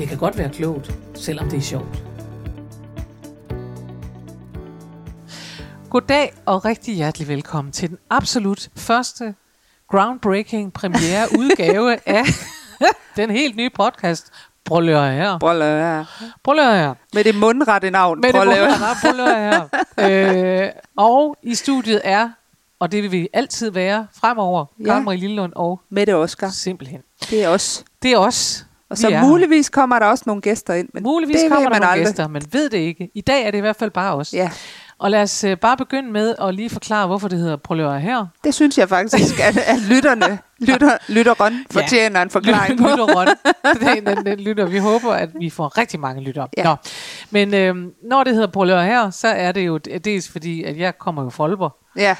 Det kan godt være klogt, selvom det er sjovt. Goddag og rigtig hjertelig velkommen til den absolut første groundbreaking premiere udgave af den helt nye podcast høre her. Her. Med det mundrette navn. Med at det høre her. øh, Og i studiet er, og det vil vi altid være fremover, Ja. Karen Marie Lillelund og Mette Oscar. simpelthen. Det er os. Det er os. Og så muligvis kommer der også nogle gæster ind. Men Muligvis det kommer der man nogle aldrig. gæster, men ved det ikke. I dag er det i hvert fald bare os. Ja, Og lad os øh, bare begynde med at lige forklare, hvorfor det hedder høre her. det synes jeg faktisk, at, at lytterne, lytter, lytteren fortjener en forklaring på. Lytterrøn. den, den, den lytter. Vi håber, at vi får rigtig mange lyttere. Ja. Nå. Men øhm, når det hedder høre her, så er det jo dels fordi, at jeg kommer jo fra Aalborg. Ja,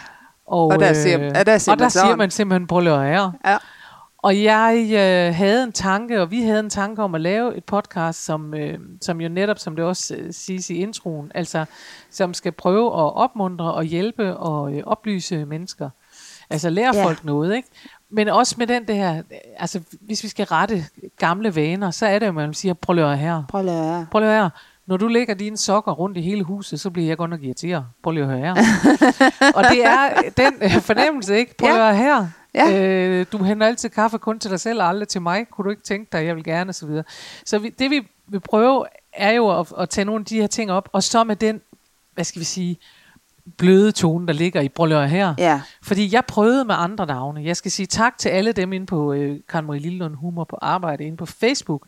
Og, Og der siger- øh, ja, der siger og der man siger sådan. man simpelthen høre her. ja. Og jeg øh, havde en tanke, og vi havde en tanke om at lave et podcast, som, øh, som jo netop, som det også øh, siges i introen, altså som skal prøve at opmuntre og hjælpe og øh, oplyse mennesker. Altså lære Ja. folk noget, ikke? Men også med den der, altså hvis vi skal rette gamle vaner, så er det jo, man siger, prøv at her. Prøv at være. Prøv at her. Når du lægger dine sokker rundt i hele huset, så bliver jeg godt nok irriteret. Prøv lige at høre her. og det er den øh, fornemmelse, ikke? Prøv at høre her. Ja. Øh, du henter altid kaffe kun til dig selv og aldrig til mig. Kunne du ikke tænke dig, jeg vil gerne, og så videre. Så vi, det vi vil prøve, er jo at, at tage nogle af de her ting op, og så med den, hvad skal vi sige, bløde tone, der ligger i høre her. Ja, Fordi jeg prøvede med andre navne. Jeg skal sige tak til alle dem inde på øh, Karen Marie Lillelund Humor på arbejde inde på Facebook,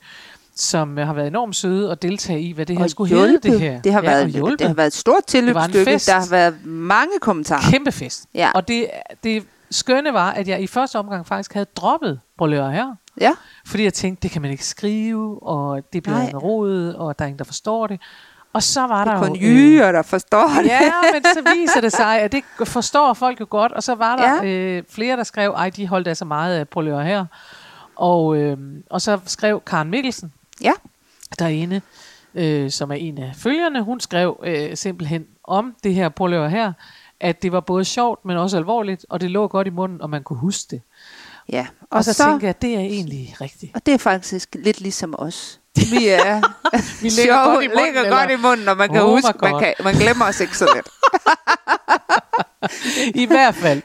som øh, har været enormt søde og deltage i, hvad det her og skulle hedde det her. Det har, ja, været, det har været et stort tilløbsstykke. Der har været mange kommentarer. kæmpe fest. Ja. Og det, det skønne var, at jeg i første omgang faktisk havde droppet Brøllører her. Ja, Fordi jeg tænkte, det kan man ikke skrive, og det bliver Nej. en rod, og der er ingen, der forstår det. Og så var det der er kun jo... jyger, der forstår det. Ja, men så viser det sig, at det forstår folk jo godt. Og så var der ja. øh, flere, der skrev, ej, de holdt altså meget af Brøllører her. Og, øh, og så skrev Karen Mikkelsen, Ja, derinde, øh, som er en af følgerne, hun skrev øh, simpelthen om det her prøver her, at det var både sjovt, men også alvorligt, og det lå godt i munden, og man kunne huske det. ja. Og, og så, så tænker jeg, at det er egentlig rigtigt. Og det er faktisk lidt ligesom os. Vi er Vi ligger sjove, godt i munden, ligger eller? godt i munden, og man kan Oh huske, man, kan, man glemmer os ikke så let. I hvert fald.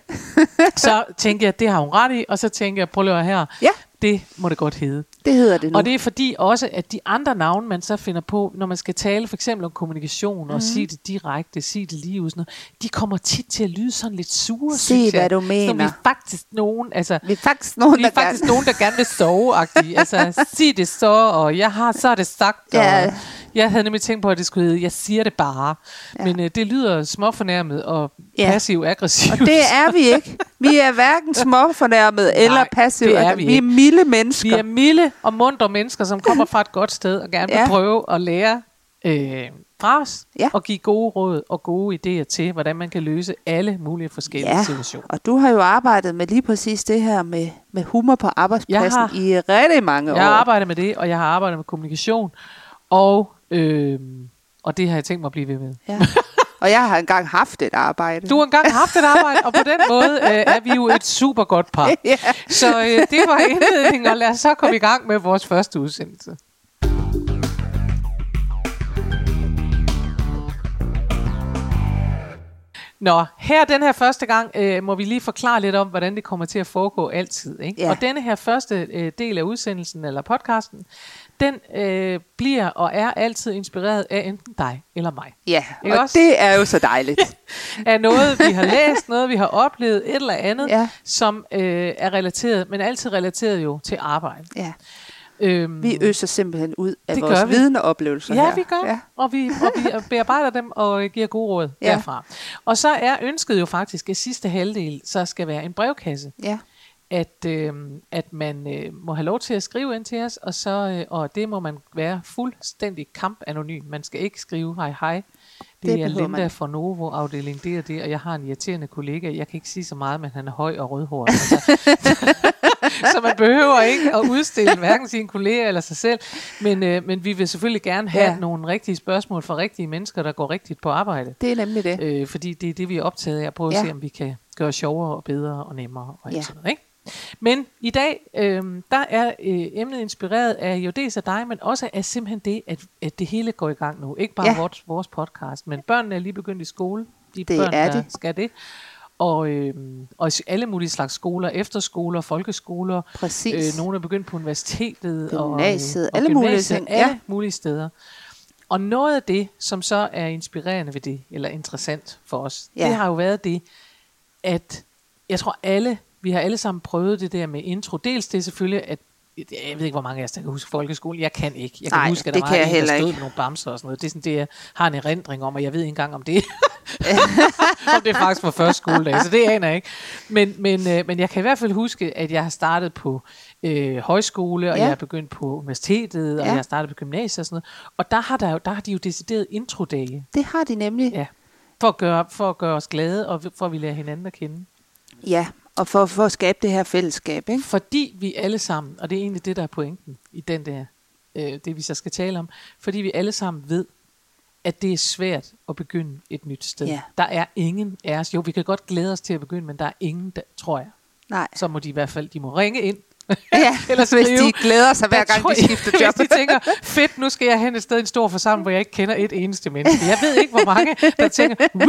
Så tænker jeg, at det har hun ret i, og så tænker jeg, prøv lige her, Ja, det må det godt hedde. det hedder det nu. Og det er fordi også, at de andre navne, man så finder på, når man skal tale for eksempel om kommunikation, Mhm. og sige det direkte, sige det lige ud, sådan noget, de kommer tit til at lyde sådan lidt sure, Se, hvad du Så mener. vi er faktisk nogen, altså, vi er faktisk nogen, vi er der faktisk kan. nogen, der gerne vil sove -agtige. Altså, sig det så, og jeg har så er det sagt. Ja. Og jeg havde nemlig tænkt på, at det skulle hedde, jeg siger det bare. Ja. Men øh, det lyder småfornærmet og Ja. passiv-aggressivt. Og det er vi ikke. Vi er hverken småfornærmet eller er Altså, vi vi er milde mennesker. Vi er milde og mundre mennesker, som kommer fra et godt sted og gerne vil Ja. prøve at lære øh, fra os Ja. og give gode råd og gode idéer til, hvordan man kan løse alle mulige forskellige Ja. situationer. Og du har jo arbejdet med lige præcis det her med, med humor på arbejdspladsen Jeg har- i rigtig mange Jeg har år. arbejdet med det, og jeg har arbejdet med kommunikation, og, øh, og det har jeg tænkt mig at blive ved med. Ja. Og jeg har engang haft et arbejde. Du har engang haft et arbejde, og på den måde øh, er vi jo et super godt par. Ja. Så øh, det var indledningen, og lad os så komme i gang med vores første udsendelse. Nå, her den her første gang øh, må vi lige forklare lidt om, hvordan det kommer til at foregå altid. Ikke? Ja. Og denne her første øh, del af udsendelsen eller podcasten, den øh, bliver og er altid inspireret af enten dig eller mig. Ja, Ikke og også? det er jo så dejligt. Af noget, vi har læst, noget, vi har oplevet, et eller andet, Ja. som øh, er relateret, men altid relateret jo til arbejde. Ja. Øhm, Vi øser simpelthen ud af Det vores vi. viden og oplevelser Ja, her. vi gør. Ja. Og, vi, og vi bearbejder dem og giver gode råd Ja. derfra. Og så er ønsket jo faktisk, at sidste halvdel så skal være en brevkasse. Ja. At, øh, at man øh, må have lov til at skrive ind til os, og, så, øh, og det må man være fuldstændig kampanonym. Man skal ikke skrive hej hej. Det, det er Linda man. fra Novo afdeling det og det, og jeg har en irriterende kollega. Jeg kan ikke sige så meget, men han er høj og rødhåret. Altså. så man behøver ikke at udstille hverken sine kolleger eller sig selv. Men, øh, men vi vil selvfølgelig gerne have Ja. nogle rigtige spørgsmål fra rigtige mennesker, der går rigtigt på arbejde. Det er nemlig det. Øh, fordi det er det, vi er optaget af, at prøve at Ja. se, om vi kan gøre sjovere og bedre og nemmere og alt Ja. sådan noget, ikke? Men i dag, øh, der er øh, emnet inspireret af jo dels af dig, men også af simpelthen det, at, at det hele går i gang nu. Ikke bare Ja. vores, vores podcast, men børnene er lige begyndt i skole. De Det børn, er der de. skal det. Og, øh, og alle mulige slags skoler, efterskoler, folkeskoler. Præcis. Øh, nogle er begyndt på universitetet. Gymnasiet, og, øh, og alle mulige ting, Alle ja. mulige steder. Og noget af det, som så er inspirerende ved det, eller interessant for os, Ja. det har jo været det, at jeg tror alle, vi har alle sammen prøvet det der med intro. Dels det er selvfølgelig, at jeg ved ikke, hvor mange af jer, der kan huske folkeskolen. Jeg kan ikke. Jeg kan Nej, huske, at der var en, der stod ikke. med nogle bamser og sådan noget. Det er sådan det, jeg har en erindring om, og jeg ved ikke engang om det. om det er faktisk fra første skoledag, så det aner jeg ikke. Men, men, øh, men jeg kan i hvert fald huske, at jeg har startet på øh, højskole, og Ja. jeg er begyndt på universitetet, og Ja. jeg har startet på gymnasiet og sådan noget. Og der har, der, jo, der har de jo decideret introdage. Det har de nemlig. Ja. For at, gøre, for at gøre os glade, og for at vi lærer hinanden at kende. Ja, og for, for at skabe det her fællesskab, ikke? Fordi vi alle sammen, og det er egentlig det, der er pointen i den der, øh, det vi så skal tale om, fordi vi alle sammen ved, at det er svært at begynde et nyt sted. Ja. Der er ingen af os, jo vi kan godt glæde os til at begynde, men der er ingen, der, tror jeg, Nej. så må de i hvert fald, de må ringe ind, Ja, Eller hvis de glæder sig hver gang de skifter job. Hvis de tænker, fedt, nu skal jeg hen et sted i en stor forsamling, hvor jeg ikke kender et eneste menneske. Jeg ved ikke, hvor mange, der tænker, Woo,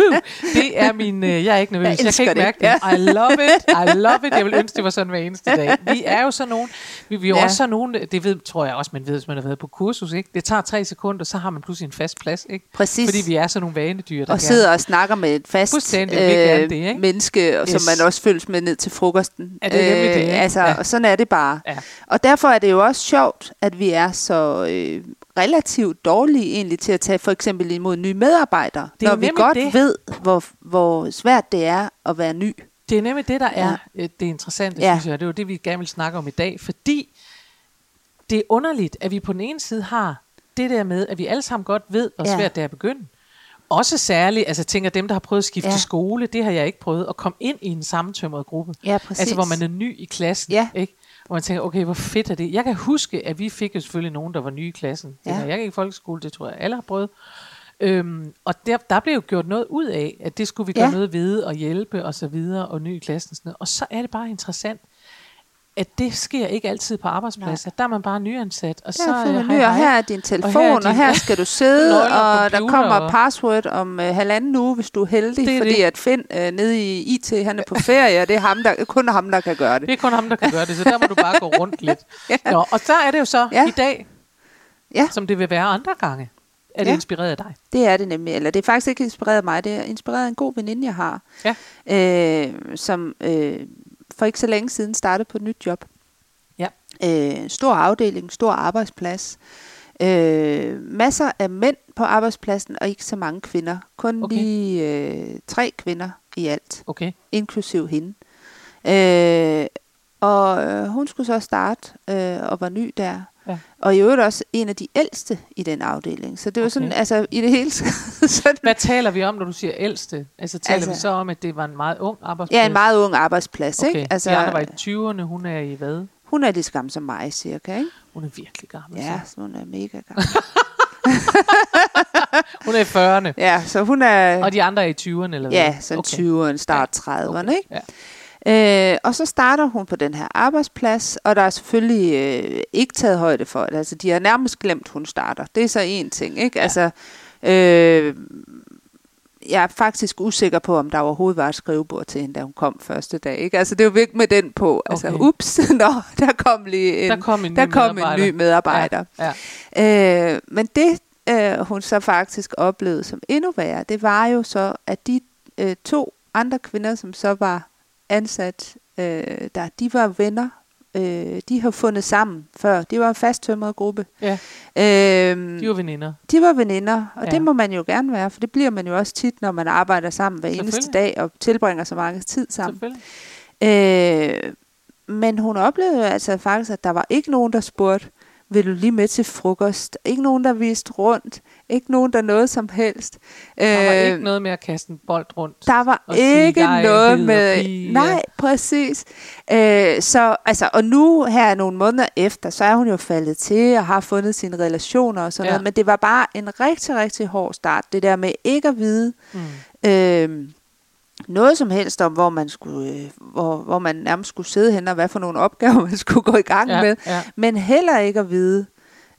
det er min, øh, jeg er ikke nervøs, Jeg jeg, kan ikke det. mærke det. I love it, I love it. Jeg vil ønske, det var sådan hver eneste dag. Vi er jo sådan nogen, vi, vi er jo Ja. også sådan nogen, det ved, tror jeg også, man ved, hvis man har været på kursus, ikke? Det tager tre sekunder, så har man pludselig en fast plads, ikke? Præcis. Fordi vi er sådan nogle vanedyr, der og sidder og snakker med et fast gerne det, ikke? menneske, og som Yes. man også følges med ned til frokosten. Ja, det er nemlig det? Altså, Ja. Og sådan er det bare. Ja. Og derfor er det jo også sjovt, at vi er så øh, relativt dårlige egentlig til at tage for eksempel imod nye medarbejdere, Det er når vi godt det. ved, hvor, hvor svært det er at være ny. Det er nemlig det, der er Ja. ja. det interessante, Ja. synes jeg. Det er jo det, vi gerne vil snakke om i dag. Fordi det er underligt, at vi på den ene side har det der med, at vi alle sammen godt ved, hvor Ja. svært det er at begynde. Også særligt, altså tænker dem, der har prøvet at skifte ja. skole, det har jeg ikke prøvet, at komme ind i en sammentømret gruppe. Ja, præcis. Altså hvor man er ny i klassen, Ja. ikke? Og man tænker, okay, hvor fedt er det? Jeg kan huske, at vi fik jo selvfølgelig nogen, der var nye i klassen. Ja. Jeg gik i folkeskole, det tror jeg alle har prøvet. Øhm, og der, der blev jo gjort noget ud af, at det skulle vi gøre Ja. noget ved og hjælpe og så videre, og ny i klassen. Sådan noget. Og så er det bare interessant, at det sker ikke altid på arbejdspladser. Der er man bare nyansat. Og så, øh, ny, hej, og her er din telefon, og her, din- og her skal du sidde, nøgler, og der kommer og- password om øh, halvanden uge, hvis du er heldig, Det er fordi det. at Finn øh, nede i IT, han er på ferie, og det er ham, der, kun ham, der kan gøre det. Det er kun ham, der kan gøre det, så der må du bare gå rundt lidt. Ja. Nå, og så er det jo så Ja. ja. i dag, Ja. som det vil være andre gange, er det Ja. inspireret af dig. Det er det nemlig. Eller det er faktisk ikke inspireret af mig. Det er inspireret af en god veninde, jeg har. Ja. Øh, som øh, for ikke så længe siden startede på et nyt job. Ja. Øh, stor afdeling, stor arbejdsplads. Øh, masser af mænd på arbejdspladsen, og ikke så mange kvinder. Kun Okay. lige øh, tre kvinder i alt, Okay. inklusiv hende. Øh, og øh, hun skulle så starte øh, og var ny der. Ja. Og i øvrigt også en af de ældste i den afdeling. Så det var Okay. sådan, altså i det hele taget, så Hvad taler vi om, når du siger ældste? Altså taler Altså- vi så om, at det var en meget ung arbejdsplads? Ja, en meget ung arbejdsplads, okay. ikke? Altså, de andre var i 20'erne, hun er i hvad? Hun er lige så gammel som mig, cirka, ikke? Hun er virkelig gammel. Ja, så. så hun er mega gammel. Hun er i 40'erne. ja, så hun er... Og de andre er i 20'erne, eller hvad? Ja, sådan okay. 20'erne, start 30'erne, ikke? Ja. Øh, og så starter hun på den her arbejdsplads, og der er selvfølgelig øh, ikke taget højde for det. Altså, de har nærmest glemt, hun starter. Det er så en ting, ikke? Ja. Altså, øh, jeg er faktisk usikker på, om der overhovedet var et skrivebord til hende, da hun kom første dag, ikke? Altså, det er jo virkelig med den på. Altså, Okay. ups, nå, der kom lige en, Der kom en ny der kom medarbejder. en ny medarbejder. Ja, ja. Øh, men det, øh, hun så faktisk oplevede som endnu værre, det var jo så, at de øh, to andre kvinder, som så var ansat, øh, der, de var venner. Øh, de har fundet sammen før. Det var en fasttømret gruppe. ja. Øh, De var veninder. de var veninder, og Ja. det må man jo gerne være, for det bliver man jo også tit, når man arbejder sammen hver eneste dag og tilbringer så mange tid sammen. Øh, men hun oplevede altså faktisk, at der var ikke nogen, der spurgte, vil du lige med til frokost? Ikke nogen, der viste rundt. Ikke nogen, der noget som helst. Der var Øh, ikke noget med at kaste en bold rundt. der var sige, ikke "Jeg er noget med... pige", nej, præcis. Øh, så, altså, og nu her nogle måneder efter, så er hun jo faldet til og har fundet sine relationer og sådan Ja. noget. Men det var bare en rigtig, rigtig hård start. Det der med ikke at vide Mm. øh, noget som helst om, hvor man, skulle, øh, hvor, hvor man nærmest skulle sidde hen, og hvad for nogle opgaver man skulle gå i gang Ja, med. ja. Men heller ikke at vide,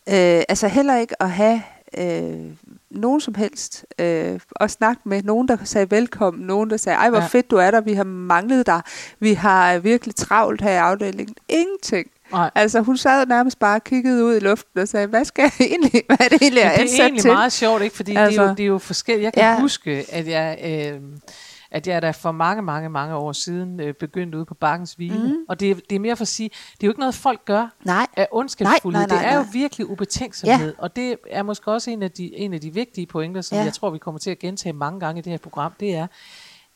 øh, altså heller ikke at have øh, nogen som helst øh, at snakke med. Nogen, der sagde velkommen, nogen, der sagde, ej hvor Ja. fedt du er der, vi har manglet dig, vi har virkelig travlt her i afdelingen. Ingenting. Nej. Altså hun sad nærmest bare og kiggede ud i luften og sagde, hvad skal jeg egentlig, hvad er det egentlig, jeg Men det er egentlig til? meget sjovt, ikke? Fordi altså, det, er jo, Altså. det er jo forskelligt. Jeg kan ja. huske, at jeg, øh, at jeg da for mange, mange, mange år siden øh, begyndte ude på Bakkens Hvile. Mm. Og det, er- det er mere for at sige, det er jo ikke noget, folk gør Nej, af ondskabsfuldhed. Nej, nej, nej, det er jo virkelig ubetænksomhed. Ja. Og det er måske også en af de, en af de vigtige pointer, som Ja. jeg tror, vi kommer til at gentage mange gange i det her program. Det er,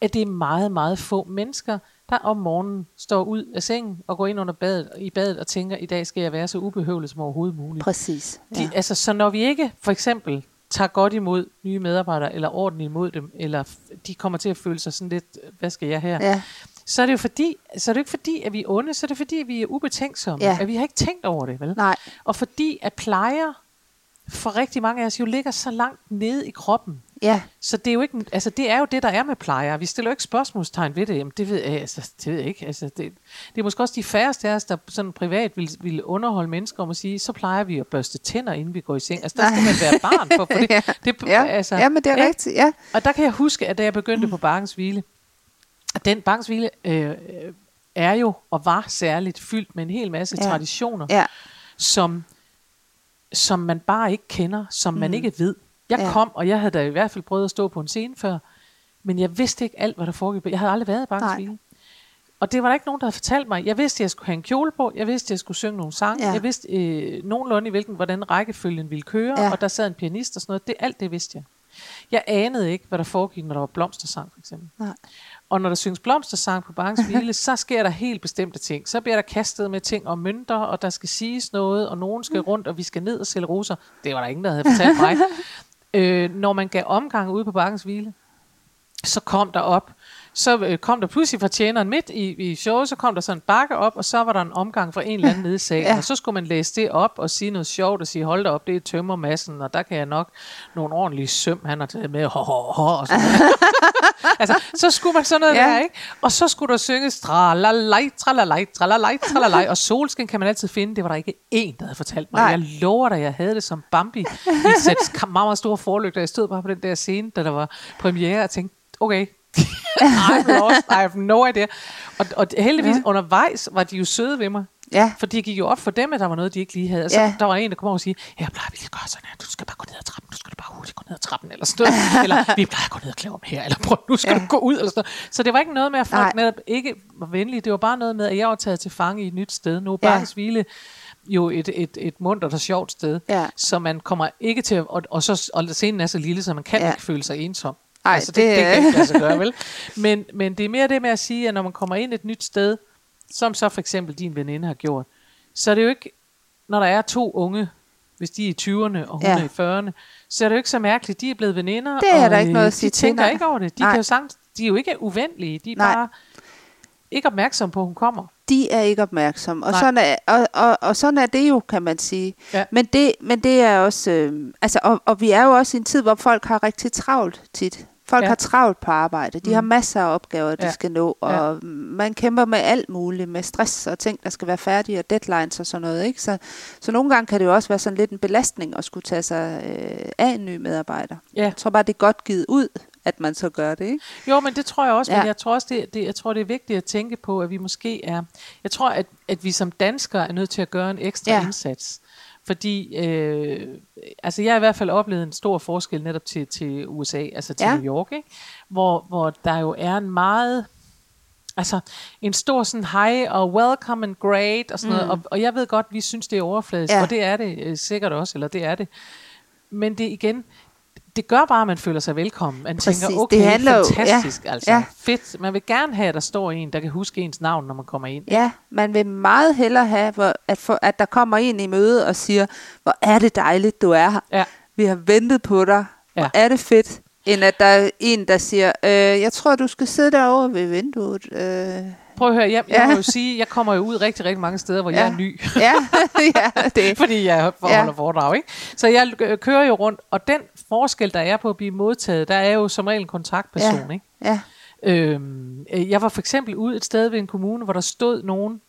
at det er meget, meget få mennesker, der om morgenen står ud af sengen og går ind under badet, i badet og tænker, i dag skal jeg være så ubehøvlet som overhovedet muligt. præcis. De, Ja. altså, så når vi ikke for eksempel tager godt imod nye medarbejdere, eller ordentligt imod dem, eller de kommer til at føle sig sådan lidt, hvad skal jeg her? Ja. Så er det jo fordi, så er det ikke fordi, at vi er onde, så er det fordi, at vi er ubetænksomme. Ja. At vi har ikke tænkt over det, vel? Nej, Og fordi at plejer for rigtig mange af os jo ligger så langt nede i kroppen. ja. Så det er jo ikke, altså det er jo det, der er med plejer. Vi stiller jo ikke spørgsmålstegn ved det. Jamen, det ved jeg, altså, det ved jeg ikke. Altså, det, det er måske også de færreste af os, der sådan privat vil, vil underholde mennesker om at sige, så plejer vi at børste tænder, inden vi går i seng. Altså, der skal man være barn for, for det. ja. det Ja. altså, ja, men det er ikke? rigtigt, ja. Og der kan jeg huske, at da jeg begyndte på Bakkens Hvile, at den Bakkens Hvile øh, er jo og var særligt fyldt med en hel masse Ja. traditioner, Ja, som, som man bare ikke kender, som man Mm. ikke ved. Jeg Ja. kom, og jeg havde da i hvert fald prøvet at stå på en scene før, men jeg vidste ikke alt, hvad der foregik. Jeg havde aldrig været i. Hvile. Og det var der ikke nogen, der havde fortalt mig. Jeg vidste, at jeg skulle have en kjole på. Jeg vidste, at jeg skulle synge nogle sange. Ja. Jeg vidste øh, nogenlunde, i hvilken, hvordan rækkefølgen ville køre. Ja. Og der sad en pianist og sådan noget. Det, alt det vidste jeg. Jeg anede ikke, hvad der foregik, når der var blomstersang, for eksempel. nej. Og når der synges blomstersang på Bankens Hvile, så sker der helt bestemte ting. Så bliver der kastet med ting om mønter, og der skal siges noget, og nogen skal rundt, og vi skal ned og sælge roser. Det var der ingen, der havde fortalt mig. øh, når man gav omgang ude på Bankens Hvile, så kom der op, så øh, kom der pludselig fra tjeneren midt i, i showet, så kom der sådan en bakke op, og så var der en omgang fra en eller anden nede i salen, Ja. og så skulle man læse det op og sige noget sjovt og sige, hold da op, det er tømmermassen, og der kan jeg nok nogle ordentlige søm, han har taget med, ho, ho, ho, og sådan altså, så skulle man sådan noget Ja. der, ikke? Og så skulle der synges tralalej, tralalej, tralalej, tralalej, og solskin kan man altid finde. Det var der ikke én, der havde fortalt mig. Nej. Jeg lover dig, jeg havde det som Bambi i et sæt meget, meget store forlygter. Jeg stod bare på den der scene, da der var premiere, og tænkte, okay, I'm lost, I have no idea. Og, og heldigvis Ja. undervejs var de jo søde ved mig. Ja, For det gik jo op for dem, at der var noget, de ikke lige havde. Så Ja. ja. der var en, der kom over og sige, jeg plejer vi lige gøre sådan her, du skal bare gå ned ad trappen, du skal bare hurtigt gå ned ad trappen, eller sådan noget. eller vi plejer at gå ned og klæde om her, eller prøv, nu skal Ja. du gå ud, eller sådan noget. Så det var ikke noget med, at folk Nej. Netop ikke var venlige, det var bare noget med, at jeg var taget til fange i et nyt sted. Nu er Ja. Bakkens Hvile jo et, et, et mundt og sjovt sted, Ja. så man kommer ikke til, at- og, og, så, og scenen er så lille, så man kan ja. ikke føle sig ensom. Ej, altså, det, det det, kan ikke lade sig gøre, vel? Men, men det er mere det med at sige, at når man kommer ind et nyt sted, som så for eksempel din veninde har gjort, så er det jo ikke, når der er to unge, hvis de er i 20'erne og hun Ja. er i 40'erne, så er det jo ikke så mærkeligt, de er blevet veninder. Det er og, der ikke noget at øh, sige De tænker nej. ikke over det. De, Nej. kan jo sagt, de er jo ikke uvenlige, de er Nej. bare ikke opmærksomme på, at hun kommer. de er ikke opmærksomme. Og Nej. sådan, er, og, og, og sådan er det jo, kan man sige. Ja. Men, det, men det er også... Øh, altså, og, og vi er jo også i en tid, hvor folk har rigtig travlt tit. Folk ja. Har travlt på arbejde. De mm. har masser af opgaver, de Ja. skal nå. Og ja. man kæmper med alt muligt. Med stress og ting, der skal være færdige. Og deadlines og sådan noget. Ikke? Så, så nogle gange kan det jo også være sådan lidt en belastning at skulle tage sig øh, af en ny medarbejder. Ja. Jeg tror bare, det er godt givet ud, at man så gør det. Ikke? Jo, men det tror jeg også, ja. Men jeg tror også, det, det, jeg tror, det er vigtigt at tænke på, at vi måske er... Jeg tror, at, at vi som danskere er nødt til at gøre en ekstra ja. indsats. Fordi, øh, altså jeg har i hvert fald oplevet en stor forskel netop til, til USA, altså til Ja. New York, ikke? Hvor, hvor der jo er en meget... Altså en stor sådan hej og welcome and great og sådan mm. noget. Og, og jeg ved godt, vi synes, det er overfladisk, ja. og det er det øh, sikkert også, eller det er det. Men det igen, det gør bare, at man føler sig velkommen. Man Præcis, tænker, okay, det handler jo- fantastisk, ja, altså. ja. Fedt. Man vil gerne have, at der står en, der kan huske ens navn, når man kommer ind. Ja, man vil meget hellere have, hvor, at, for, at der kommer en i møde og siger, hvor er det dejligt, du er her. Ja. Vi har ventet på dig. Hvor Ja. er det fedt. End at der er en, der siger, øh, jeg tror, du skal sidde derovre ved vinduet. Øh, Prøv at høre, jeg, jeg Ja. må jo sige, jeg kommer jo ud rigtig, rigtig mange steder, hvor Ja. jeg er ny. ja, ja, det. fordi jeg holder Ja. foredrag, ikke? Så jeg øh, kører jo rundt, og den forskel, der er på at blive modtaget, der er jo som regel en kontaktperson, Ja. ikke? Ja, Øhm, øh, jeg var for eksempel ude et sted ved en kommune, hvor der stod nogen,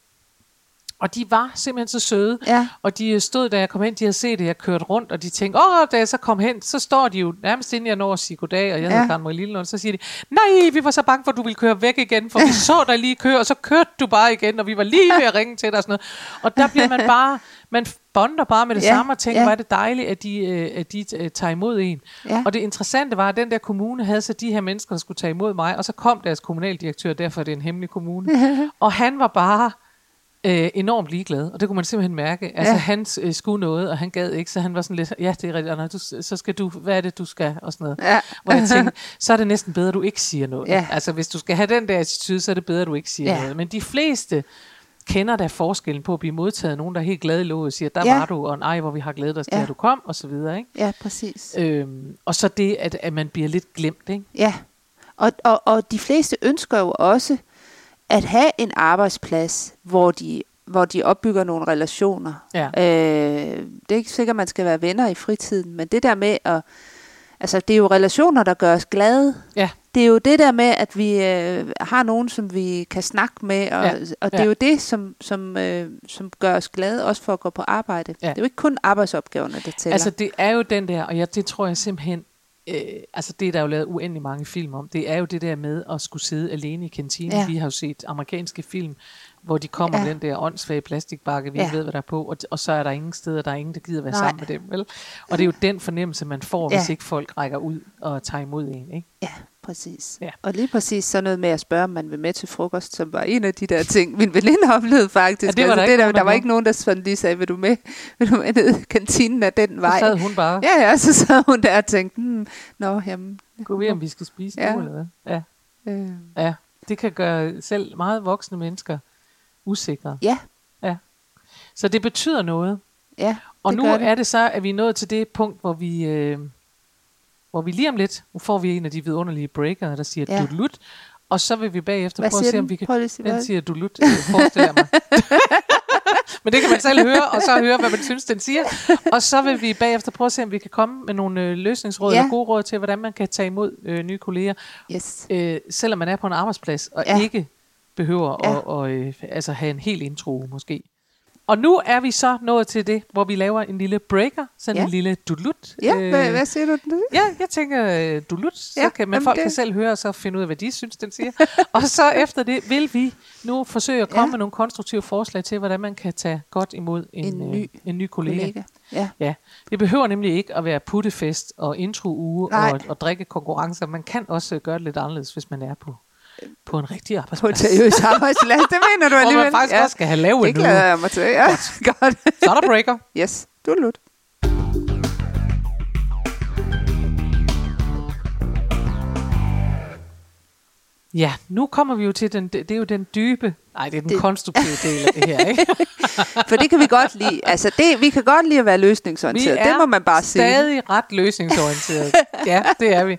og de var simpelthen så søde, ja, og de øh, stod, da jeg kom hen, de havde set det, jeg kørte rundt, og de tænkte, åh, da jeg så kom hen, så står de jo nærmest inden jeg når at sige goddag, og jeg Ja. hedder Karen Marie Lillelund, så siger de, nej, vi var så bange for, at du ville køre væk igen, for vi så dig lige køre, og så kørte du bare igen, og vi var lige ved at ringe til dig og sådan noget. Og der bliver man bare, man bonder bare med det Ja, samme og tænker, ja. hvor er det dejligt, at de, øh, at de øh, tager imod en. ja. Og det interessante var, at den der kommune havde så de her mennesker, der skulle tage imod mig, og så kom deres kommunaldirektør, derfor er det en hemmelig kommune. og han var bare øh, enormt ligeglad, og det kunne man simpelthen mærke. Altså Ja. han øh, skulle noget, og han gad ikke, så han var sådan lidt, ja, det er rigtigt, Anna, du, så skal du, hvad er det, du skal, og sådan noget. ja. Hvor jeg tænkte, så er det næsten bedre, at du ikke siger noget. Ja. Altså hvis du skal have den der attitude, så er det bedre, at du ikke siger Ja. noget. Men de fleste kender da forskellen på at blive modtaget nogen, der er helt glade i låget og siger, der Ja. var du, og nej, hvor vi har glædet os til, Ja. at du kom, og så videre. Ikke? ja, præcis. Øhm, og så det, at, at man bliver lidt glemt. Ikke? Ja, og, og, og de fleste ønsker jo også at have en arbejdsplads, hvor de, hvor de opbygger nogle relationer. Ja. Øh, det er ikke sikkert, at man skal være venner i fritiden, men det der med at... Altså, det er jo relationer, der gør os glade. Ja. Det er jo det der med, at vi øh, har nogen, som vi kan snakke med, og, Ja. og det Ja. er jo det, som, som, øh, som gør os glade, også for at gå på arbejde. Ja. Det er jo ikke kun arbejdsopgaverne, der tæller. Altså det er jo den der, og jeg, det tror jeg simpelthen, øh, altså det er der jo lavet uendelig mange film om, det er jo det der med at skulle sidde alene i kantinen. Ja. Ja. Vi har jo set amerikanske film, hvor de kommer Ja. med den der åndssvage plastikbakke, vi Ja. ved, hvad der er på, og, og så er der ingen steder, der er ingen, der gider være Nej. sammen med dem. Vel? Og det er jo den fornemmelse, man får, Ja. hvis ikke folk rækker ud og tager imod en. Ikke? Ja, præcis. Ja. Og lige præcis sådan noget med at spørge, om man vil med til frokost, som var en af de der ting, min veninde oplevede faktisk. Ja, det var der altså, ikke der, der var ikke nogen, der sådan lige sagde, vil du med, vil du med ned i kantinen af den Så vej? sad hun bare, Ja, ja, så sad hun der og tænkte, hmm, nå, jamen, gå ved, om vi skal spise Ja. nu, eller hvad? Ja. øh, ja, det kan gøre selv meget voksne mennesker usikre. ja, Så det betyder noget. ja, Og nu det. er det så, at vi er nået til det punkt, hvor vi, øh, hvor vi lige om lidt, nu får vi en af de vidunderlige breaker, der siger Ja. ja. dulut, og så vil vi bagefter Hvad prøve at se, om vi kan... Hvad? Den siger dulut, øh, forestiller mig. Men det kan man selv høre, og så høre, hvad man synes, den siger. Og så vil vi bagefter prøve at se, om vi kan komme med nogle øh, løsningsråd Ja. ja. eller gode råd til, hvordan man kan tage imod øh, nye kolleger, Yes. øh, selvom man er på en arbejdsplads, og Ja. ja. ikke behøver Ja. at og, øh, altså have en helt intro måske. Og nu er vi så nået til det, hvor vi laver en lille breaker, sådan Ja. en lille dulut. Ja, hvad, hvad siger du den? Ja, jeg tænker øh, dulut, så Ja, kan, men jamen folk det- kan selv høre og så finde ud af, hvad de synes, den siger. og så efter det vil vi nu forsøge at komme Ja. med nogle konstruktive forslag til, hvordan man kan tage godt imod en, En ny ny, en ny kollega. Kollega. Ja. Ja, det behøver nemlig ikke at være puttefest og intro-uge og, og drikke konkurrencer. Man kan også gøre det lidt anderledes, hvis man er på, på en rigtig På en arbejdsplads. seriøs arbejdsplads, det mener du Hvor alligevel. man faktisk ja. også skal have lavet Det en glæder uge. jeg mig til. Ja, godt. Så er der breaker. Yes, du er lut. Ja, nu kommer vi jo til den, det, det er jo den dybe, nej, det er den Det- konstruktive del af det her, ikke? For det kan vi godt lide. Altså, det, vi kan godt lide at være løsningsorienteret. Det må man bare sige. stadig ret løsningsorienteret. ja, det er vi.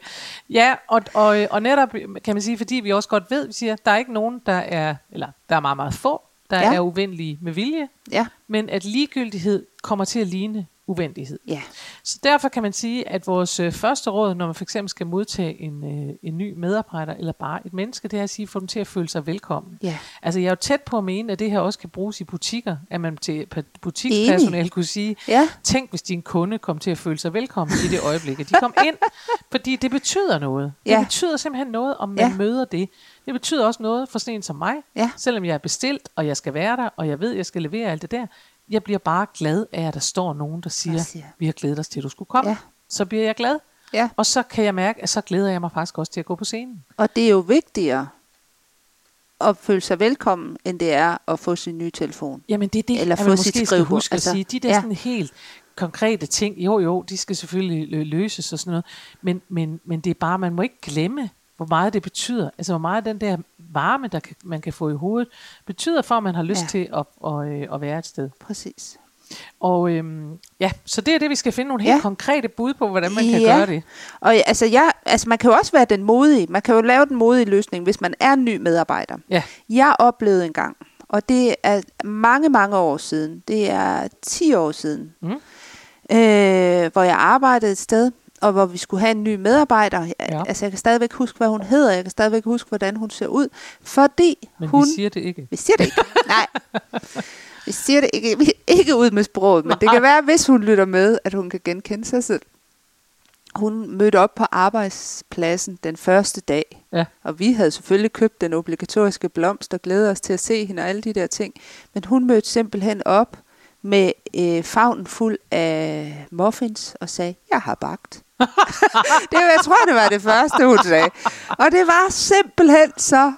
Ja, og, og, og netop kan man sige, fordi vi også godt ved, vi siger, der er ikke nogen, der er, eller der er meget, meget få, der ja. er uvenlige med vilje, Ja, men at ligegyldighed kommer til at ligne uvenlighed. ja. Så derfor kan man sige, at vores øh, første råd, når man for eksempel skal modtage en, øh, en ny medarbejder, eller bare et menneske, det er at sige, få dem til at føle sig velkommen. ja. Altså jeg er jo tæt på at mene, at det her også kan bruges i butikker, at man til butikspersonale kunne sige, Ja, tænk hvis din kunde kom til at føle sig velkommen i det øjeblik, at de kom ind, fordi det betyder noget. Det Ja. betyder simpelthen noget, om man ja. møder det. Det betyder også noget for sådan en som mig, Ja. selvom jeg er bestilt, og jeg skal være der, og jeg ved, at jeg skal levere alt det der. Jeg bliver bare glad af, at der står nogen, der siger, siger. vi har glædet os til, at du skulle komme. Ja. Så bliver jeg glad. ja. Og så kan jeg mærke, at så glæder jeg mig faktisk også til at gå på scenen. Og det er jo vigtigere at føle sig velkommen, end det er at få sin nye telefon. Jamen det er det, Eller at få man sit måske skal huske Altså, at sige. De der ja. sådan helt konkrete ting, jo jo, de skal selvfølgelig lø- løses og sådan noget, men, men, men det er bare, man må ikke glemme, hvor meget det betyder. Altså hvor meget den der varme, der kan, man kan få i hovedet, betyder for, at man har lyst Ja. til at, at, øh, at være et sted. Præcis. Og øhm, ja, så det er det, vi skal finde nogle helt Ja. ja. konkrete bud på, hvordan man kan Ja. gøre det. Og altså, jeg, altså, man kan jo også være den modige. Man kan jo lave den modige løsning, hvis man er en ny medarbejder. Ja. Jeg oplevede en gang, og det er mange, mange år siden. Det er 10 år siden. Mm. Øh, hvor jeg arbejdede et sted, og hvor vi skulle have en ny medarbejder. Ja. Altså, jeg kan stadigvæk huske, hvad hun hedder. Jeg kan stadigvæk huske, hvordan hun ser ud. Fordi Men hun... vi siger det ikke. Vi siger det ikke. Nej. Vi siger det ikke, vi- ikke ud med sproget, men det kan være, hvis hun lytter med, at hun kan genkende sig selv. Hun mødte op på arbejdspladsen den første dag, Ja. og vi havde selvfølgelig købt den obligatoriske blomst og glædet os til at se hende og alle de der ting. Men hun mødte simpelthen op med øh, favnen fuld af muffins og sagde, jeg har bagt. Det, var- jeg tror, det var det første, hun sagde. Og det var simpelthen så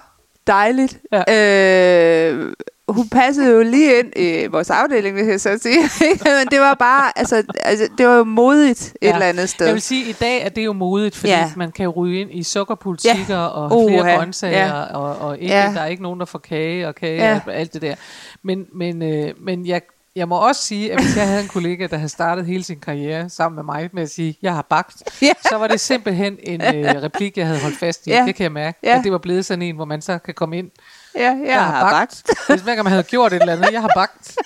dejligt. Ja. Øh, hun passede jo lige ind i vores afdeling, hvis jeg så sige. Men det var bare, altså, altså det var jo modigt et Ja. eller andet sted. Jeg vil sige, at i dag er det jo modigt, fordi Ja. man kan ryge ind i sukkerpolitikker ja. og flere grøntsager, Ja. og, og ikke, Ja. der er ikke nogen, der får kage og kage ja. og alt det der. Men, men, øh, men jeg, jeg må også sige, at hvis jeg havde en kollega, der havde startet hele sin karriere sammen med mig med at sige, jeg har bagt, Ja. så var det simpelthen en øh, replik, jeg havde holdt fast i. Ja. Det kan jeg mærke, Ja. at det var blevet sådan en, hvor man så kan komme ind Ja, jeg, jeg har bagt. hvis hver gang man havde gjort et eller andet, jeg har bagt.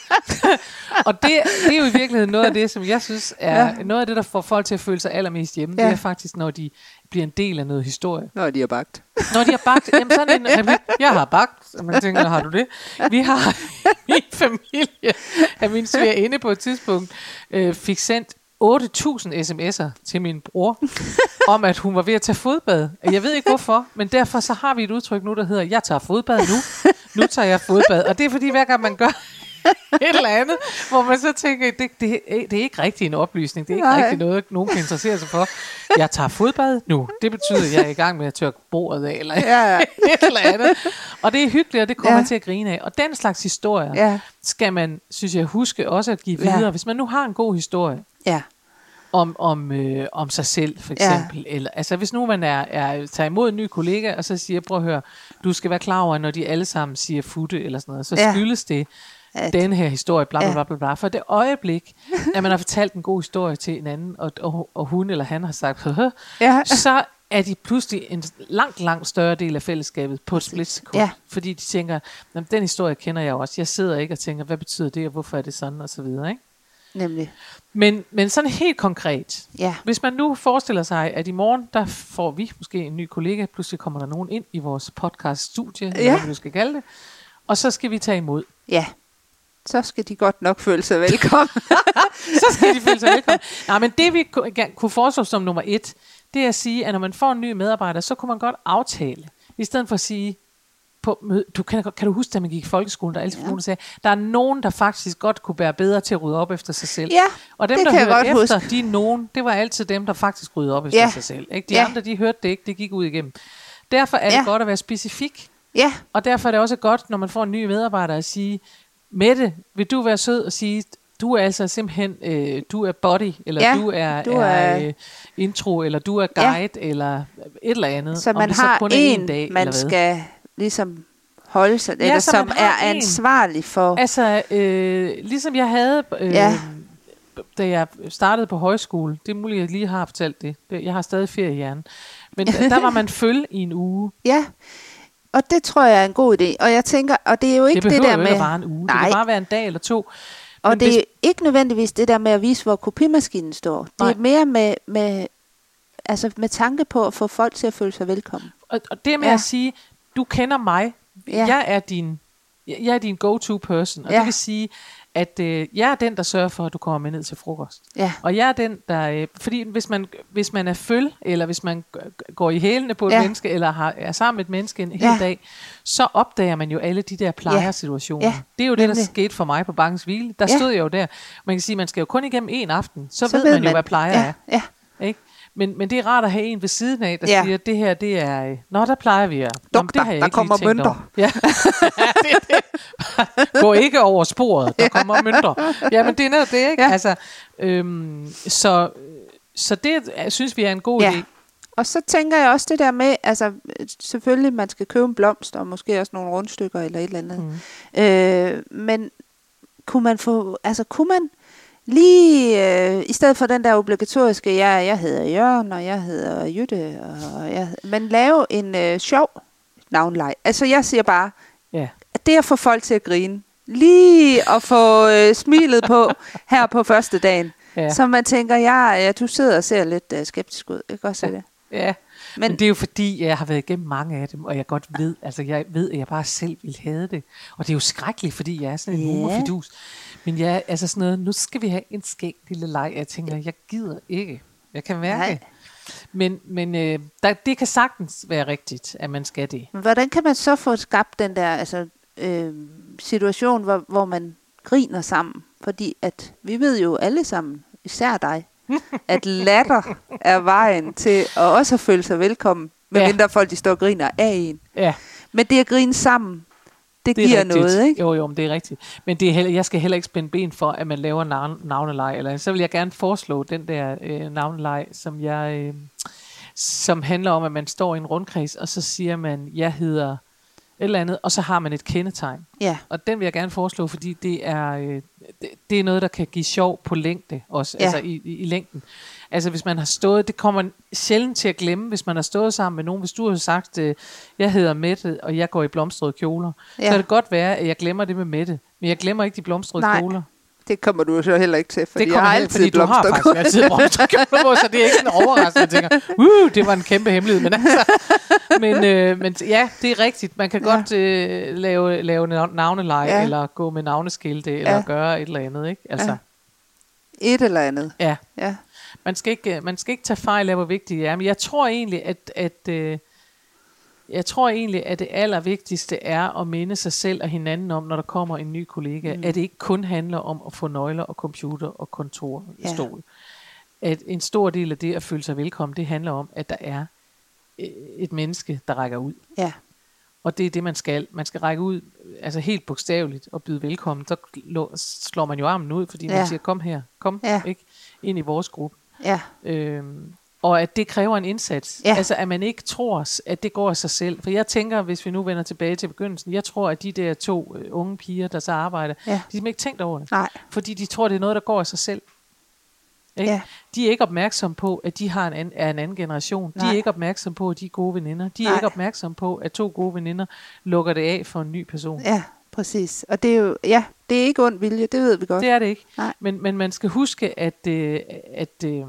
og det, det er jo i virkeligheden noget af det, som jeg synes er ja. noget af det, der får folk til at føle sig allermest hjemme. Ja. Det er faktisk, når de bliver en del af noget historie. Når de har bagt. Når de har bagt, jamen sådan en replik, jeg har bagt, og man tænker, har du det? Vi har i min familie, at min svigerinde på et tidspunkt øh, fik sendt 8.000 sms'er til min bror, om at hun var ved at tage fodbad. Jeg ved ikke hvorfor, men derfor så har vi et udtryk nu, der hedder, jeg tager fodbad nu. Nu tager jeg fodbad. Og det er fordi, hver gang man gør et eller andet, hvor man så tænker, det, det, det er ikke rigtig en oplysning. Det er ikke Nej. rigtig noget, nogen kan interessere sig for. Jeg tager fodbad nu. Det betyder, at jeg er i gang med at tørre bordet af, eller Ja, ja. et eller andet. Og det er hyggeligt, og det kommer Ja. til at grine af. Og den slags historier Ja, skal man, synes jeg, huske også at give Ja. videre. Hvis man nu har en god historie ja, om, om, øh, om sig selv, for Ja. eksempel. Eller, altså hvis nu man er, er, tager imod en ny kollega, og så siger, prøv at høre, du skal være klar over, når de alle sammen siger futte eller sådan noget, så Ja. skyldes det At- den her historie, bla bla Ja. bla bla bla. For det øjeblik, at man har fortalt en god historie til en anden, og, og, og hun eller han har sagt, ja, så er de pludselig en langt, langt større del af fællesskabet på et splitsekund. Ja. Fordi de tænker, "Nå, den historie kender jeg også. Jeg sidder ikke og tænker, hvad betyder det, og hvorfor er det sådan, og så videre. Ikke? nemlig. Men, men sådan helt konkret, Ja, hvis man nu forestiller sig, at i morgen, der får vi måske en ny kollega, pludselig kommer der nogen ind i vores podcast-studie, eller Ja. hvad du skal kalde det, og så skal vi tage imod. ja. Så skal de godt nok føle sig velkommen. så skal de føle sig velkommen. Nej, men det vi kunne foreslå som nummer et, det er at sige, at når man får en ny medarbejder, så kunne man godt aftale, i stedet for at sige, på møde, du kan, kan du huske, da man gik i folkeskolen, der er altid Ja. sagde, der er nogen, der faktisk godt kunne være bedre til at rydde op efter sig selv. ja, Og dem, det der kan jeg hørte godt efter, huske. de nogen, det var altid dem, der faktisk ryddede op efter Ja. sig selv. Ikke? De Ja. andre, de hørte det ikke, det gik ud igennem. Derfor er det Ja. godt at være specifik, ja, og derfor er det også godt, når man får en ny medarbejder, at sige, Mette, vil du være sød og sige, du er altså simpelthen, øh, du er body, eller Ja, du er, du er, er- øh, intro, eller du er guide, ja. eller et eller andet. så man har er en, dag, man skal ligesom holde sig, Ja, eller så som er en. ansvarlig for. Altså, øh, ligesom jeg havde, øh, Ja. da jeg startede på højskole, det er muligt, at jeg lige har fortalt det, jeg har stadig ferie i hjernen, men der, der var man følge i en uge. Ja, og det tror jeg er en god idé. Og jeg tænker, og det er jo ikke Det det, der med... ikke at vare en uge, det Nej. kan bare være en dag eller to. Og Men det hvis- er ikke nødvendigvis det der med at vise, hvor kopimaskinen står. Det Nej. er mere med, med, altså med tanke på at få folk til at føle sig velkommen. Og, og det med Ja. at sige, du kender mig, Ja. jeg er din, jeg er din go-to person, og ja. det vil sige, at øh, jeg er den, der sørger for, at du kommer med ned til frokost. Ja, Og jeg er den, der... Øh, fordi hvis man, hvis man er føl, eller hvis man går i hælene på et Ja. menneske, eller har, er sammen med et menneske en hel Ja. dag, så opdager man jo alle de der plejersituationer. Ja. Det er jo det, der skete for mig på Bankens Hvile. Der Ja. stod jeg jo der. Man kan sige, man skal jo kun igennem en aften, så, Så ved, ved man jo, man. hvad plejer ja, er. ja, Ikke? Men, men det er rart at have en ved siden af, der Ja. ja. siger, at det her, det er... øh, Nå, der plejer vi at... Nå, men Doktor, det har jeg der ikke kommer mønter. Ja. det det. Gå ikke over sporet, der kommer mønter. Ja, men det er netop det, ikke? Ja. Ja. Altså, øhm, så, så det synes vi er en god Ja. idé. Og så tænker jeg også det der med, altså selvfølgelig man skal købe en blomst, og måske også nogle rundstykker eller et eller andet. Mm. Øh, men kunne man få, altså kunne man lige, øh, i stedet for den der obligatoriske, ja, jeg hedder Jørgen, og jeg hedder Jytte, og jeg, men lave en øh, sjov navnleg. Altså jeg siger bare, Ja. at det at få folk til at grine, lige at få øh, smilet på her på første dagen, Ja. så man tænker, ja, ja, du sidder og ser lidt øh, skeptisk ud, jeg kan godt se Ja. det. ja. Men, Men det er jo fordi, jeg har været igennem mange af dem, og jeg godt ved, altså jeg ved, at jeg bare selv vil have det. Og det er jo skrækkeligt, fordi jeg er sådan en yeah. humorfidus. Men er altså sådan noget, nu skal vi have en skæg lille leg. Jeg tænker, jeg gider ikke. Jeg kan mærke. Nej. Men, men øh, der, det kan sagtens være rigtigt, at man skal det. Men hvordan kan man så få skabt den der altså, øh, situation, hvor, hvor man griner sammen? Fordi at vi ved jo alle sammen, især dig, at latter er vejen til at også føle sig velkommen, medmindre folk de står og griner af en. Ja, Men det at grine sammen, det, det er giver rigtigt. noget, ikke? Jo, jo, men det er rigtigt. Men det er heller, jeg skal heller ikke spænde ben for, at man laver navn, navnelej. Eller så vil jeg gerne foreslå den der øh, navnelej, som jeg... Øh, som handler om, at man står i en rundkreds, og så siger man, jeg hedder et eller andet, og så har man et kendetegn. Ja, Og den vil jeg gerne foreslå, fordi det er, øh, det, det er noget, der kan give sjov på længde også, ja. altså i, i, i længden. Altså hvis man har stået, det kommer man sjældent til at glemme, hvis man har stået sammen med nogen. Hvis du har sagt, øh, jeg hedder Mette, og jeg går i blomstrede kjoler, ja. så kan det godt være, at jeg glemmer det med Mette, men jeg glemmer ikke de blomstrede Nej, kjoler. det kommer du jo så heller ikke til, fordi det jeg kommer har heller- altid fordi du har faktisk blomster. altid blomstrede kjoler på, så det er ikke sådan overraskende, at jeg tænker, uh, det var en kæmpe hemmelighed. Men, altså, men, øh, men ja, det er rigtigt. Man kan Ja. ja. godt øh, lave, lave nav- navneleje, ja. eller gå med navneskilte, eller Ja. gøre et eller andet. Ikke? Altså, Ja. Ja. Et eller andet. ja. Ja. Man skal, ikke, øh, man skal ikke tage fejl af, hvor vigtigt det er. Men jeg tror egentlig, at, at øh, jeg tror egentlig, at det allervigtigste er at minde sig selv og hinanden om, når der kommer en ny kollega, Mm. at det ikke kun handler om at få nøgler og computer og kontorstol. Ja. Stol. At en stor del af det at føle sig velkommen, det handler om, at der er øh, et menneske, der rækker ud. Ja. Og det er det, man skal. Man skal række ud, altså helt bogstaveligt, og byde velkommen. Så lå- slår man jo armen ud, fordi ja. Man siger, kom her, kom Ja. ikke, ind i vores gruppe. Ja. Øhm, og at det kræver en indsats. Ja. Altså at man ikke tror, at det går af sig selv. For jeg tænker, hvis vi nu vender tilbage til begyndelsen, jeg tror, at de der to øh, unge piger, der så arbejder, Ja. de har ikke tænkt over det. Nej. Fordi de tror, det er noget, der går af sig selv. Ikke? Ja. De er ikke opmærksomme på, at de har en anden, er en anden generation. De Nej. er ikke opmærksomme på, at de er gode veninder. De er Nej. ikke opmærksomme på, at to gode veninder lukker det af for en ny person. Ja, præcis. Og det er jo, ja, det er ikke ond vilje, det ved vi godt. Det er det ikke. Nej. Men, men man skal huske, at, øh, at, øh,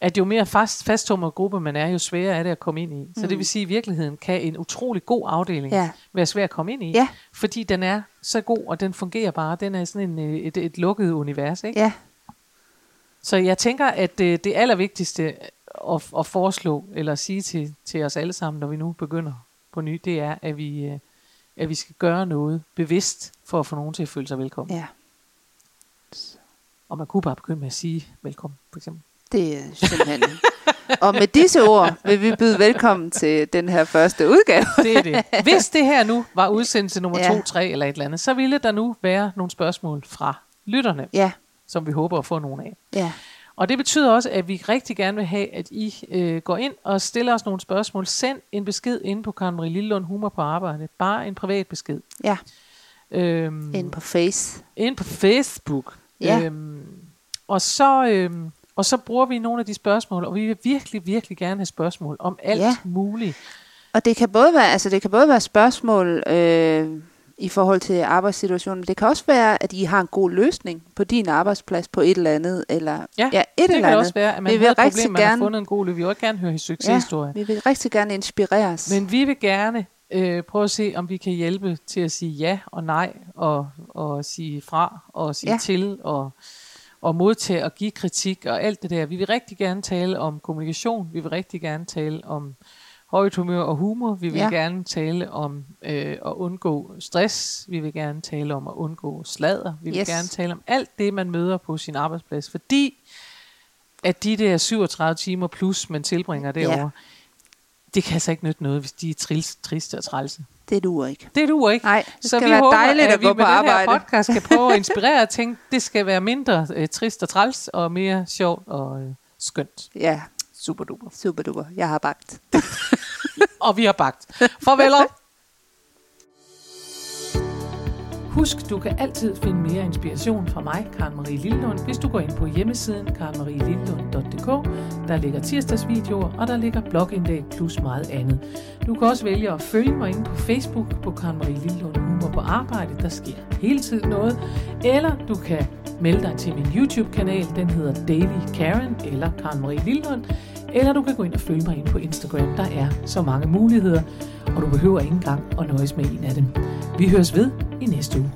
at jo mere fast, fasttømret gruppe man er, jo sværere er det at komme ind i. Så Mm. det vil sige, at i virkeligheden kan en utrolig god afdeling Ja. være svær at komme ind i. Ja. Fordi den er så god, og den fungerer bare. Den er sådan en, øh, et, et lukket univers. Ikke? Ja, Så jeg tænker, at øh, det allervigtigste at, at foreslå, eller sige til, til os alle sammen, når vi nu begynder på ny, det er, at vi, øh, at vi skal gøre noget bevidst, for at få nogen til at føle sig velkommen. ja. Og man kunne bare begynde med at sige velkommen, for eksempel. Det er simpelthen... og med disse ord vil vi byde velkommen til den her første udgave. Det er det. Hvis det her nu var udsendelse nummer Ja. 2, 3 eller et eller andet, så ville der nu være nogle spørgsmål fra lytterne, Ja, som vi håber at få nogle af. ja, Og det betyder også, at vi rigtig gerne vil have, at I øh, går ind og stiller os nogle spørgsmål. Send en besked ind på Karen Marie Lillund Humor på arbejde. Bare en privat besked. ja. Øhm, Ind på Face. ind på Facebook. Ja. Øhm, og, så, øhm, og så bruger vi nogle af de spørgsmål, og vi vil virkelig, virkelig gerne have spørgsmål om alt Ja. muligt. Og det kan både være, altså det kan både være spørgsmål øh, i forhold til arbejdssituationen, det kan også være, at I har en god løsning på din arbejdsplads på et eller andet, eller Ja, ja et Det eller kan andet. også være, at man Vi vi vil har rigtig problem, man har gerne- fundet en god løb. Vi vil også gerne høre en succeshistorie. Vi vil rigtig gerne inspireres. Men vi vil gerne øh, prøve at se, om vi kan hjælpe til at sige ja og nej, og, og sige fra, og sige Ja. ja. til, og, og modtage og give kritik, og alt det der. Vi vil rigtig gerne tale om kommunikation, vi vil rigtig gerne tale om højt humør og humor, vi vil Ja. gerne tale om øh, at undgå stress, vi vil gerne tale om at undgå sladder, vi vil Yes. gerne tale om alt det, man møder på sin arbejdsplads, fordi at de der 37 timer plus, man tilbringer derovre, ja. det kan altså ikke nytte noget, hvis de er trils, triste og trælse. Det duer ikke. Det duer ikke. Nej, det Så skal vi være håber, dejligt at at vi gå med på arbejde. den her podcast kan prøve at inspirere og tænke, det skal være mindre øh, trist og træls, og mere sjovt og øh, skønt. Ja, Super duper. super duper. Jeg har bagt. Og vi har bagt. Farveler! Husk, du kan altid finde mere inspiration fra mig, Karen Marie Lillund, hvis du går ind på hjemmesiden karenmarielillund.dk. Der ligger tirsdagsvideoer, og der ligger blogindlæg plus meget andet. Du kan også vælge at følge mig inde på Facebook på Karen Marie Lillund Humor på Arbejde. Der sker hele tiden noget. Eller du kan melde dig til min YouTube-kanal. Den hedder Daily Karen eller Karen Marie Lillund. Eller du kan gå ind og følge mig ind på Instagram. Der er så mange muligheder, og du behøver ikke engang at nøjes med en af dem. Vi høres ved i næste uge.